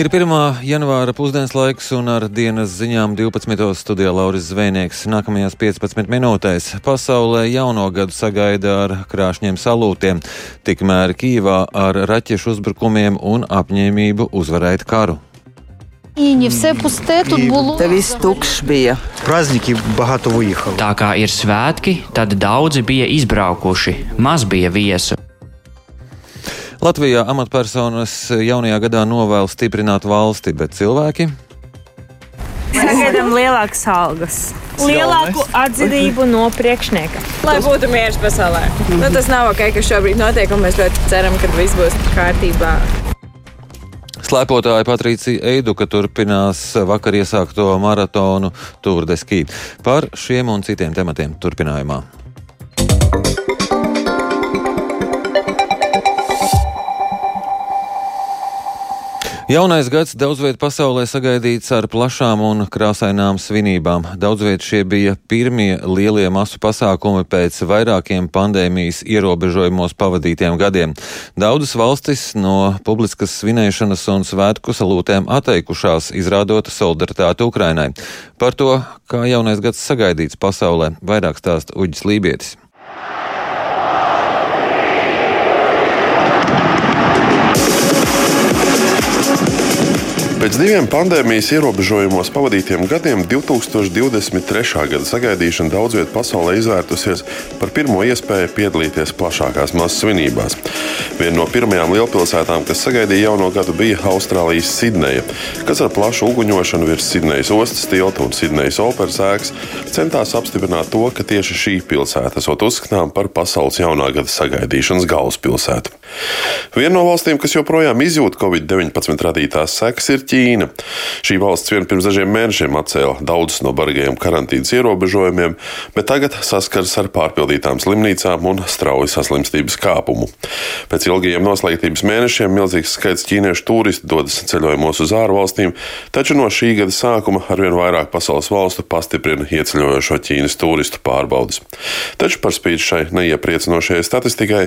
Ir 1. janvāra pusdienas laiks un ar dienas ziņām 12. studijā Lauris Zvēnieks. Nākamajās 15 minūtēs pasaulē jauno gadu sagaida ar krāšņiem salūtiem, tikmēr Kīvā ar raķešu uzbrukumiem un apņēmību uzvarēt karu. І все пусте тут було. Te viss tukšs bija. Праздники багато виїхало. Tā kā ir svētki, tad daudzi bija izbraukuši, maz bija viesu. Latvijā amatpersonas jaunajā gadā novēl stiprināt valsti, bet cilvēki Sagaidām lielākas algas, lielāku atzinību no priekšnieka. Lai būtu miers pasaulē. Nu, tas nav ok, kas šobrīd notiek, un mēs ļoti ceram, ka viss būs kārtībā. Slēpotāja Patricija Eiduka turpinās vakar iesākto maratonu Tour de Ski. Par šiem un citiem tematiem turpinājumā. Jaunais gads daudz vietā pasaulē sagaidīts ar plašām un krāsainām svinībām. Daudz vietā šie bija pirmie lielie masu pasākumi pēc vairākiem pandēmijas ierobežojumos pavadītiem gadiem. Daudzas valstis no publiskas svinēšanas un svētku salūtēm atteikušās, izrādot solidaritāti Ukrainai. Par to, kā jaunais gads sagaidīts pasaulē, vairāk stāsta Uģis Lībietis. Pēc diviem pandēmijas ierobežojumos pavadītiem gadiem 2023. gada sagaidīšana daudz vietā pasaulē izvērtusies par pirmo iespēju piedalīties plašākās masas svinībās. Viena no pirmajām lielpilsētām, kas sagaidīja jauno gadu, bija Austrālijas Sidneja, kas ar plašu uguņošanu virs Sidnejas ostas tilta un Sidnejas operas ēkas centās apstiprināt to, ka tieši šī pilsēta esot uzskatām par pasaules jaunā gada sagaidīšanas galvaspilsētu. Viena no valstīm, kas joprojām izjūt Covid-19 radītās sekas, ir Ķīna. Šī valsts vien pirms dažiem mēnešiem atcēla daudzus no bargajiem karantīnas ierobežojumiem, bet tagad saskaras ar pārpildītām slimnīcām un strauju saslimstības kāpumu. Pēc ilgajiem noslēgtības mēnešiem milzīgs skaits ķīniešu turistu dodas ceļojumos uz ārvalstīm, taču no šī gada sākuma arvien vairāk pasaules valstu pastiprina ieceļojošo Ķīnas turistu pārbaudas. Taču par spīti šai neiepriecinošajai statistikai,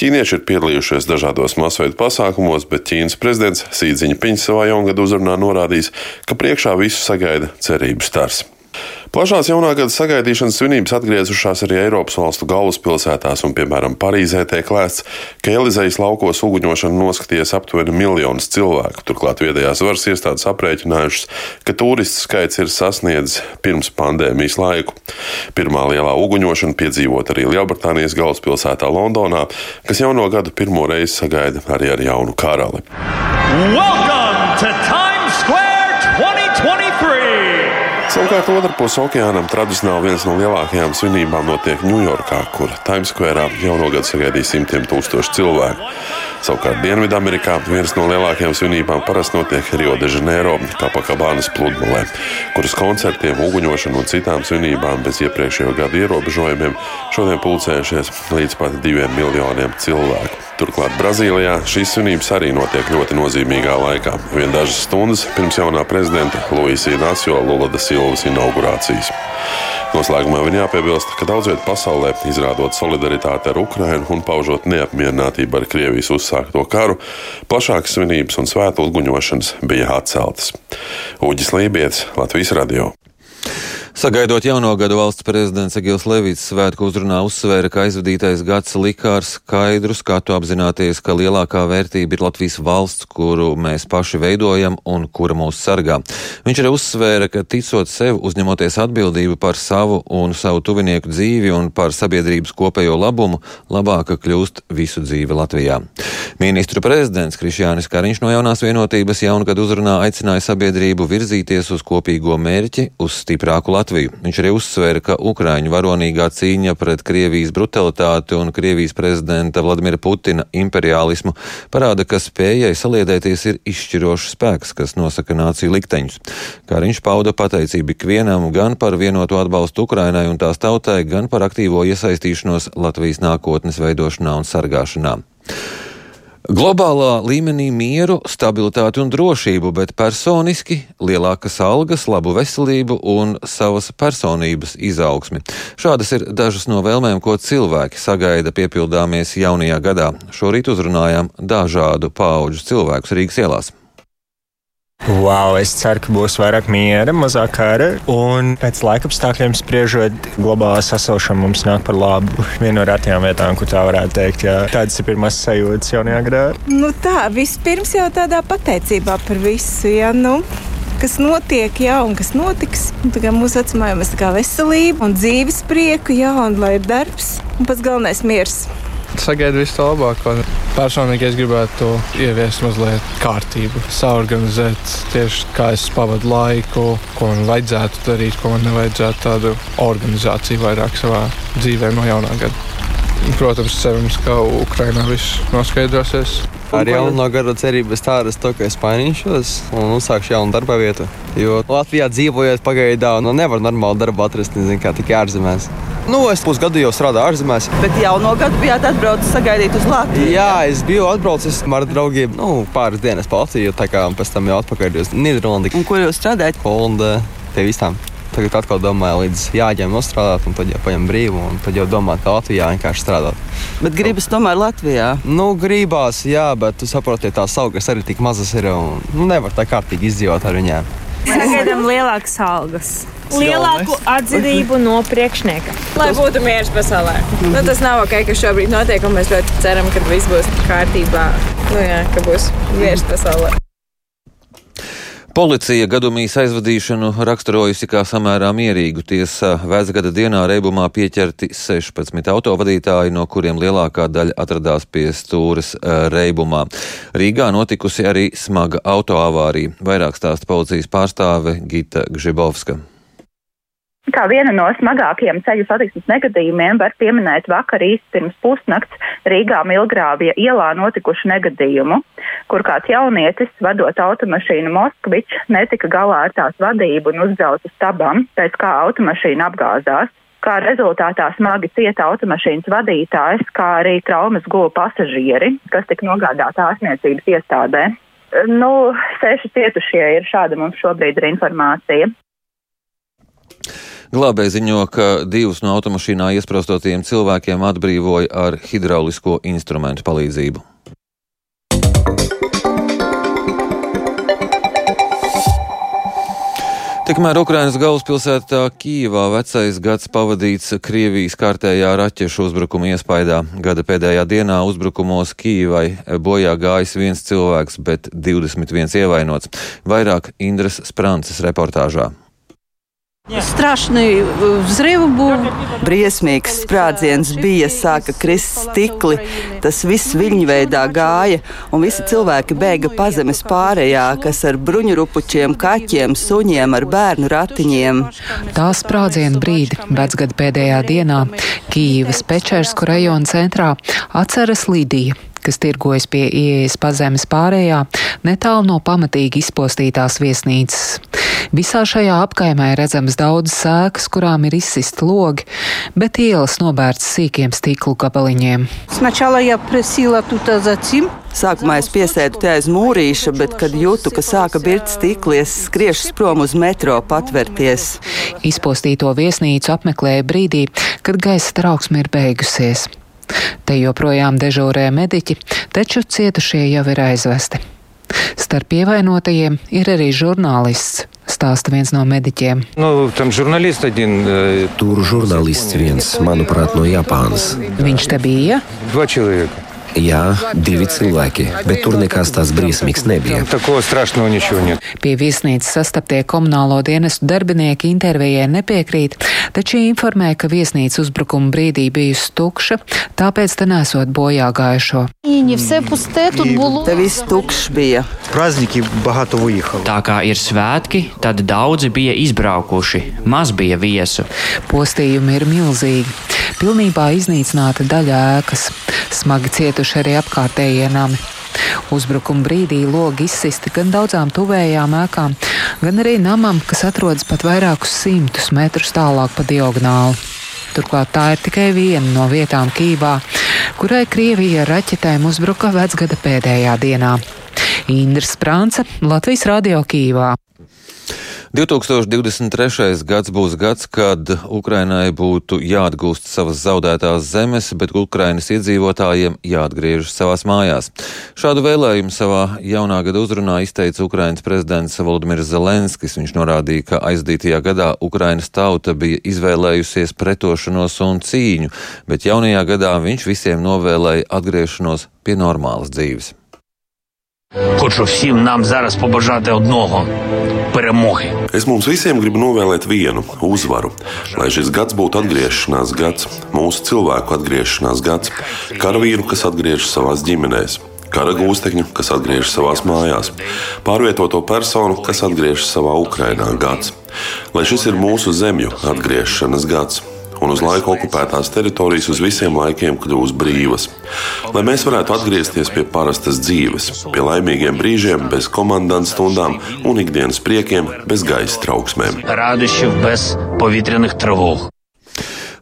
ķīnieši ir piedalījušies dažādos masveida pasākumos, bet Ķīnas prezidents Sīdziņa Piņš savā jaungada uzrunā norādījis, ka priekšā visu sagaida cerību stars. Plašās jaunā gada sagaidīšanas svinības atgriezušās arī Eiropas valstu galvaspilsētās, un, piemēram, Parīzē tiek lēsts, ka Elizejas laukos uguņošanu noskaties aptuveni miljonus cilvēku. Turklāt viedajās varas iestādes aprēķinājušas, ka turistu skaits ir sasniedzis pirms pandēmijas laiku. Pirmā lielā uguņošana piedzīvot arī Lielbritānijas galvaspilsētā Londonā, kas jauno gadu pirmo reizi sagaida arī ar jaunu karali. Welcome to Times Square 2023! Savukārt otrpus okeānam tradicionāli viens no lielākajām svinībām notiek Ņujorkā, kur Times Square jauno gadu sagaidīs simtiem tūkstošu cilvēku. Savukārt Dienvidamerikā viens no lielākajām svinībām parasti notiek Rio de Janeiro, Kapakabānas pludmalē, kuras koncertiem, uguņošanu un citām svinībām bez iepriekšējo gadu ierobežojumiem šodien pulcējušies līdz pat diviem miljoniem cilvēku. Turklāt Brazīlijā šīs svinības arī notiek ļoti nozīmīgā laikā, vien dažas stundas pirms jaunā prezidenta Luisa Inacio Lula da Silvas inaugurācijas. Noslēgumā viņa jāpiebilst, ka daudz vietā pasaulē, izrādot solidaritāti ar Ukrajinu un paužot neapmierinātību ar Krievijas uzsākto karu, plašākas svinības un svēto guņošanas bija atceltas. Uģis Lībijams, Latvijas Radio. Sagaidot jauno gadu valsts prezidents Egils Levits svētku uzrunā uzsvēra, ka aizvadītais gads lika ar skaidru skatu apzināties, ka lielākā vērtība ir Latvijas valsts, kuru mēs paši veidojam un kura mūs sargā. Viņš arī uzsvēra, ka ticot sev, uzņemoties atbildību par savu un savu tuvinieku dzīvi un par sabiedrības kopējo labumu, labāka kļūst visu dzīve Latvijā. Ministru prezidents Krišjānis Kariņš no jaunās vienotības jaungadu uzrunā aicināja sabiedrību virzīties uz kopīgo mērķi, uz stiprāku Latviju. Viņš arī uzsvēra, ka Ukraiņu varonīgā cīņa pret Krievijas brutalitāti un Krievijas prezidenta Vladimira Putina imperialismu parāda, ka spējai saliedēties ir izšķirošs spēks, kas nosaka nāciju likteņus. Kariņš pauda pateicību ikvienam gan par vienoto atbalstu Ukrainai un tās tautai, gan par aktīvo iesaistīšanos Latvijas nākotnes veidošanā un sargāšanā. Globālā līmenī mieru, stabilitāti un drošību, bet personiski lielākas algas, labu veselību un savas personības izaugsmi. Šādas ir dažas no vēlmēm, ko cilvēki sagaida piepildāmies jaunajā gadā. Šorīt uzrunājām dažādu pauģu cilvēkus Rīgas ielās. Wow, es ceru, ka būs vairāk miera, mazāk kara. Un pēc laika apstākļiem spriežot, globālā sasilšana mums nāk par labu. Viena no retajām vietām, kur tā varētu teikt, jā, tādas ir pirmās sajūtas jaunajā gadā. Nu tā, vispirms jau tādā pateicībā par visu. Ja, nu kas notiek, jā, un kas notiks. Un, mūsu vecumā jau mēs tā kā veselību un dzīves prieku, jā, un lai ir darbs un pats galvenais miers sagaidu visu to labāko. Personīgi es gribētu ieviest mazliet kārtību, saorganizēt tieši kā es pavadu laiku, ko man vajadzētu darīt, ko man nevajadzētu tādu organizāciju vairāk savā dzīvē no jaunā gada. Protams, cerams, ka Ukrainā viss noskaidrosies. Ar jauno gada cerību es tādu to, ka es mainīšos un uzsākšu jaunu darba vietu. Jo Latvijā dzīvojot pagaidām, nu nevar normālu darbu atrast, nezinu, kā tikai ārzemēs. Nu, es pusgadu jau strādāju ārzemēs. Bet jau no gada bijāt atbraucis sagaidīt uz Latviju? Jā, es biju atbraucis ar draugiem nu, pāris dienas pa Latviju, tā kā pēc tam jau atpakaļ uz Nīderlandi. Un kur jūs strādājat? Holandē, pie visām. Tagad atkal domāju, līdz jāņem nostrādāt, un tad jau paņem brīvu, un tad jau domāt, ka Latvijā vienkārši strādāt. Bet gribas tomēr Latvijā? Nu, gribās, jā, bet tu saproti, tās augas arī tik mazas ir, un nu, nevar tā kārtīgi izdzīvot ar viņiem. Sagaidām lielākas algas. Lielāku atzinību no priekšnieka. Lai būtu miers pasaulē. Nu, tas nav ok, kas šobrīd notiek, un mēs ļoti ceram, ka viss būs kārtībā. Nu, jā, ka būs miers pasaulē. Policija gadumīs aizvadīšanu raksturojusi kā samērā mierīgu. Tiesa vēzgada dienā reibumā pieķerti 16 autovadītāji, no kuriem lielākā daļa atradās pie stūres eh, reibumā. Rīgā notikusi arī smaga autoavārija. Vairāk stāsta policijas pārstāve Gita Gžibovska. Kā vienu no smagākajiem ceļu satiksmes negadījumiem var pieminēt vakar īsti pirms pusnakts Rīgā Milgrāvija ielā notikušu negadījumu, kur kāds jaunietis, vadot automašīnu Moskvič, netika galā ar tās vadību un uzbrauca stabam, pēc kā automašīna apgāzās. Kā rezultātā smagi cieta automašīnas vadītājs, kā arī traumas guva pasažieri, kas tika nogādāti ārstniecības iestādē. Nu, seši cietušie ir šāda mums šobrīd ir informācija. Glābēji ziņo, ka divus no automašīnā iesprostotiem cilvēkiem atbrīvoja ar hidraulisko instrumentu palīdzību. Tikmēr Ukrainas galvaspilsētā Kīvā vecais gads pavadīts Krievijas kārtējā raķešu uzbrukuma iespaidā. Gada pēdējā dienā uzbrukumos Kīvai bojā gājis viens cilvēks, bet 21 ievainots. Vairāk Indras Sprances reportāžā. Strašný vzriv был. Briesmīgs sprādziens bija, sāka krist stikli, tas viss viļņveidā gāja, un visi cilvēki bēga pazemes pārējā, kas ar bruņurupučiem, kaķiem, suņiem, ar bērnu ratiņiem. Tā sprādziena brīdi, vecgada pēdējā dienā, Kīivas Pečersku rajona centrā atceras Lidija kas tirgojas pie ieejas pazemes pārējā, netālu no pamatīgi izpostītās viesnīcas. Visā šajā apkaimē redzamas daudzas sēkas, kurām ir izsisti logi, bet ielas nobērts sīkiem stiklu gabaliņiem. Sākumā es piesēdu te aiz mūrīša, bet, kad jūtu, ka sāka birt stikli, es skriešu prom uz metro patverties. Izpostīto viesnīcu apmeklēju brīdī, kad gaisa trauksme ir beigusies. Te joprojām dežūrē mediķi, taču cietušie jau ir aizvesti. Starp ievainotajiem ir arī žurnālists stāsta viens no mediķiem. Nu, Tur žurnālists viens, manuprāt, no Japānas. Viņš te bija? Vačilieku. Jā, divi cilvēki, bet tur nekas tāds briesmīgs nebija. Pie viesnīcas sastaptie komunālo dienestu darbinieki intervijai nepiekrīt, taču informē, ka viesnīca uzbrukuma brīdī bijusi tukša, tāpēc te nesot bojā gājušo. Te viss tukšs bija. Tā kā ir svētki, tad daudzi bija izbraukuši, maz bija viesu. Postījumi ir milzīgi. Pilnībā iznīcināta daļa ēkas. Smagi cieta cietuši arī apkārtējie nami. Uzbrukuma brīdī logi izsisti gan daudzām tuvējām ēkām, gan arī namam, kas atrodas pat vairākus simtus metrus tālāk pa diagonāli. Turklāt tā ir tikai viena no vietām Kīvā, kurai Krievija ar raķetēm uzbruka vecgada pēdējā dienā. Indra Sprānce, Latvijas Radio Kīvā. 2023. gads būs gads, kad Ukrainai būtu jāatgūst savas zaudētās zemes, bet Ukrainas iedzīvotājiem jāatgriežas savās mājās. Šādu vēlējumu savā jaunā gada uzrunā izteica Ukrainas prezidents Volodimirs Zelenskis. Viņš norādīja, ka aizdītajā gadā Ukrainas tauta bija izvēlējusies pretošanos un cīņu, bet jaunajā gadā viņš visiem novēlēja atgriešanos pie normālas dzīves. Хочу всім нам зараз побажати одного перемоги. Es mums visiem gribu novēlēt vienu uzvaru, lai šis gads būtu atgriešanās gads, mūsu cilvēku atgriešanās gads, karavīru, kas atgriežas savās ģimenēs, kara gūstekņu, kas atgriežas savās mājās, pārvietoto personu, kas atgriežas savā Ukrainā gads. Lai šis ir mūsu zemju atgriešanās gads, un uz laiku okupētās teritorijas uz visiem laikiem kļūs brīvas. Lai mēs varētu atgriezties pie parastas dzīves, pie laimīgiem brīžiem, bez komandas stundām un ikdienas priekiem, bez gaisa trauksmēm.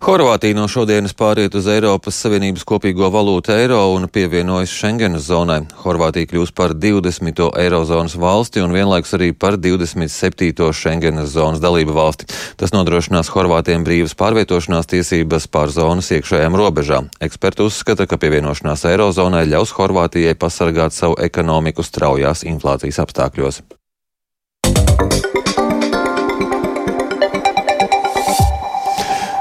Horvātija no šodienas pāriet uz Eiropas Savienības kopīgo valūtu eiro un pievienojas Schengenas zonai. Horvātija kļūs par 20. eirozonas valsti un vienlaikus arī par 27. Schengenas zonas dalību valsti. Tas nodrošinās Horvātiem brīvas pārvietošanās tiesības pār zonas iekšējām robežām. Eksperti uzskata, ka pievienošanās eirozonai ļaus Horvātijai pasargāt savu ekonomiku straujās inflācijas apstākļos.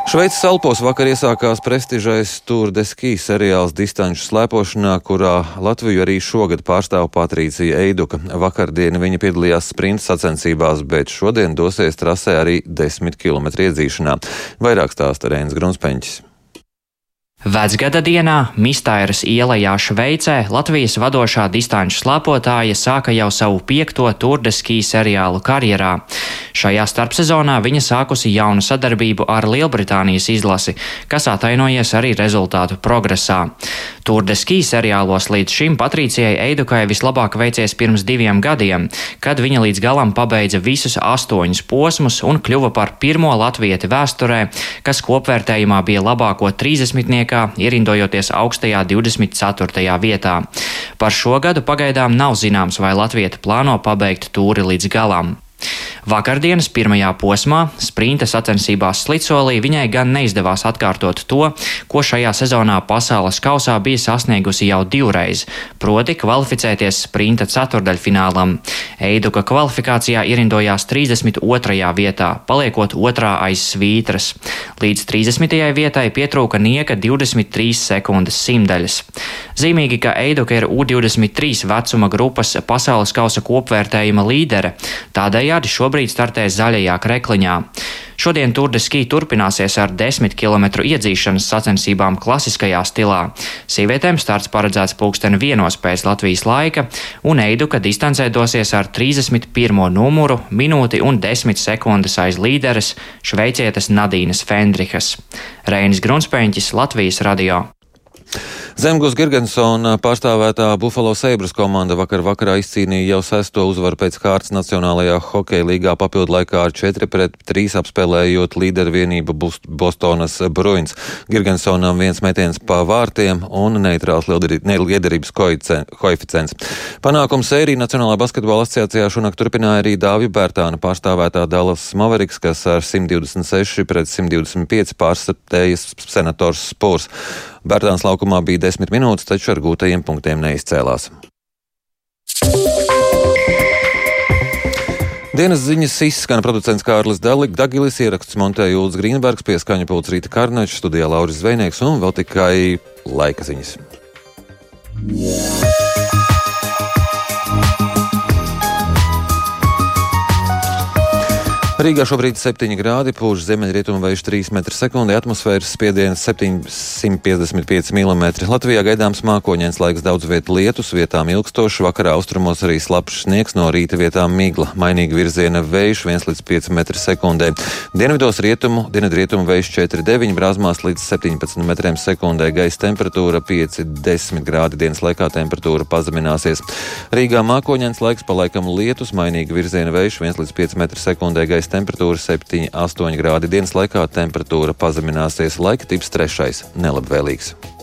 Šveices Alpos vakar iesākās prestižais Tour de Ski seriāls distanču slēpošanā, kurā Latviju arī šogad pārstāv Patricija Eiduka. Vakardien viņa piedalījās sprinta sacensībās, bet šodien dosies trasē arī 10 km iedzīšanā. Vairāk stāsta Rēns Grunspeņķis. Vecgada dienā Mistairas ielā Šveicē Latvijas vadošā distanču slēpotāja sāka jau savu piekto turdeski seriālu karjerā. Šajā starpsezonā viņa sākusi jaunu sadarbību ar Lielbritānijas izlasi, kas atainojies arī rezultātu progresā. Turdeski seriālos līdz šim Patricijai Eidukai vislabāk veicies pirms diviem gadiem, kad viņa līdz galam pabeidza visus astoņus posmus un kļuva par pirmo latvieti vēsturē, kas kopvērtējumā bija labāko 30 ierindojoties augstajā 24. vietā. Par šo gadu pagaidām nav zināms, vai Latvija plāno pabeigt tūri līdz galam. Vakardienas pirmajā posmā, sprinta sacensībās Slicolī, viņai gan neizdevās atkārtot to, ko šajā sezonā pasaules kausā bija sasniegusi jau divreiz, proti kvalificēties sprinta ceturdaļfinālam. Eiduka kvalifikācijā ierindojās 32. vietā, paliekot otrā aiz svītras. Līdz 30. vietai pietrūka nieka 23 sekundes simdaļas. Zīmīgi, ka Eiduka ir U23 vecuma grupas pasaules kausa kopvērtējuma līdere, tādējādi šobrīd startē zaļajā krekliņā. Šodien Tour de Ski turpināsies ar 10 km iedzīšanas sacensībām klasiskajā stilā. Sievietēm starts paredzēts pulksteni vienos pēc Latvijas laika, un Eiduka distancē dosies ar 31. numuru minūti un 10 sekundes aiz līderes šveicietes Nadīnas Fendrihas. Reinis Grunspēņķis, Latvijas radio. Zemgus Girgensona pārstāvētā Buffalo Sabres komanda vakar vakarā izcīnīja jau sesto uzvaru pēc kārtas Nacionālajā hokeja līgā papildu laikā ar 4 pret 3 apspēlējot līderu vienību Bostonas Bruins. Girgensonam viens metiens pa vārtiem un neitrāls liederības koeficients. Panākums sērija Nacionālā basketbola asociācijā šonakt turpināja arī Dāvju Bērtāna pārstāvētā Dallas Mavericks, kas ar 126 pret 125 pārstatējas senators Spurs. Bērtāns laukumā bija desmit minūtes, taču ar gūtajiem punktiem neizcēlās. Dienas ziņas izskan producents Kārlis Dagilis, ieraksts montēja Jūlis Grīnbergs, pieskaņa pults Rīta Karnečs, studijā Lauris Zvejnieks un vēl tikai laika ziņas. Yeah. Rīgā šobrīd ir 7 grādi, pūš ziemeļrietumu vējš 3 m2, atmosfēras spiediens 755 mm. Latvijā gaidāms mākoņdienas laiks, daudz vietu lietus, vietām ilgstoši, vakarā austrumos arī slapjš sniegs, no rīta vietām migla, mainīga virziena vējš 1 līdz 5 m2. Dienvidos rietumu, dienvidrietumu vējš 4,9 brāzmās līdz 17 m2, gaisa temperatūra 5,10 grādi dienas laikā temperatūra pazemināsies. Rīgā mākoņdienas laiks palaikam lietus, mainīga virziena vējš 1 līdz 5 m2, gaisa Gaisa temperatūra 7,8 grādi dienas laikā temperatūra pazemināsies, laika tips trešais - nelabvēlīgs.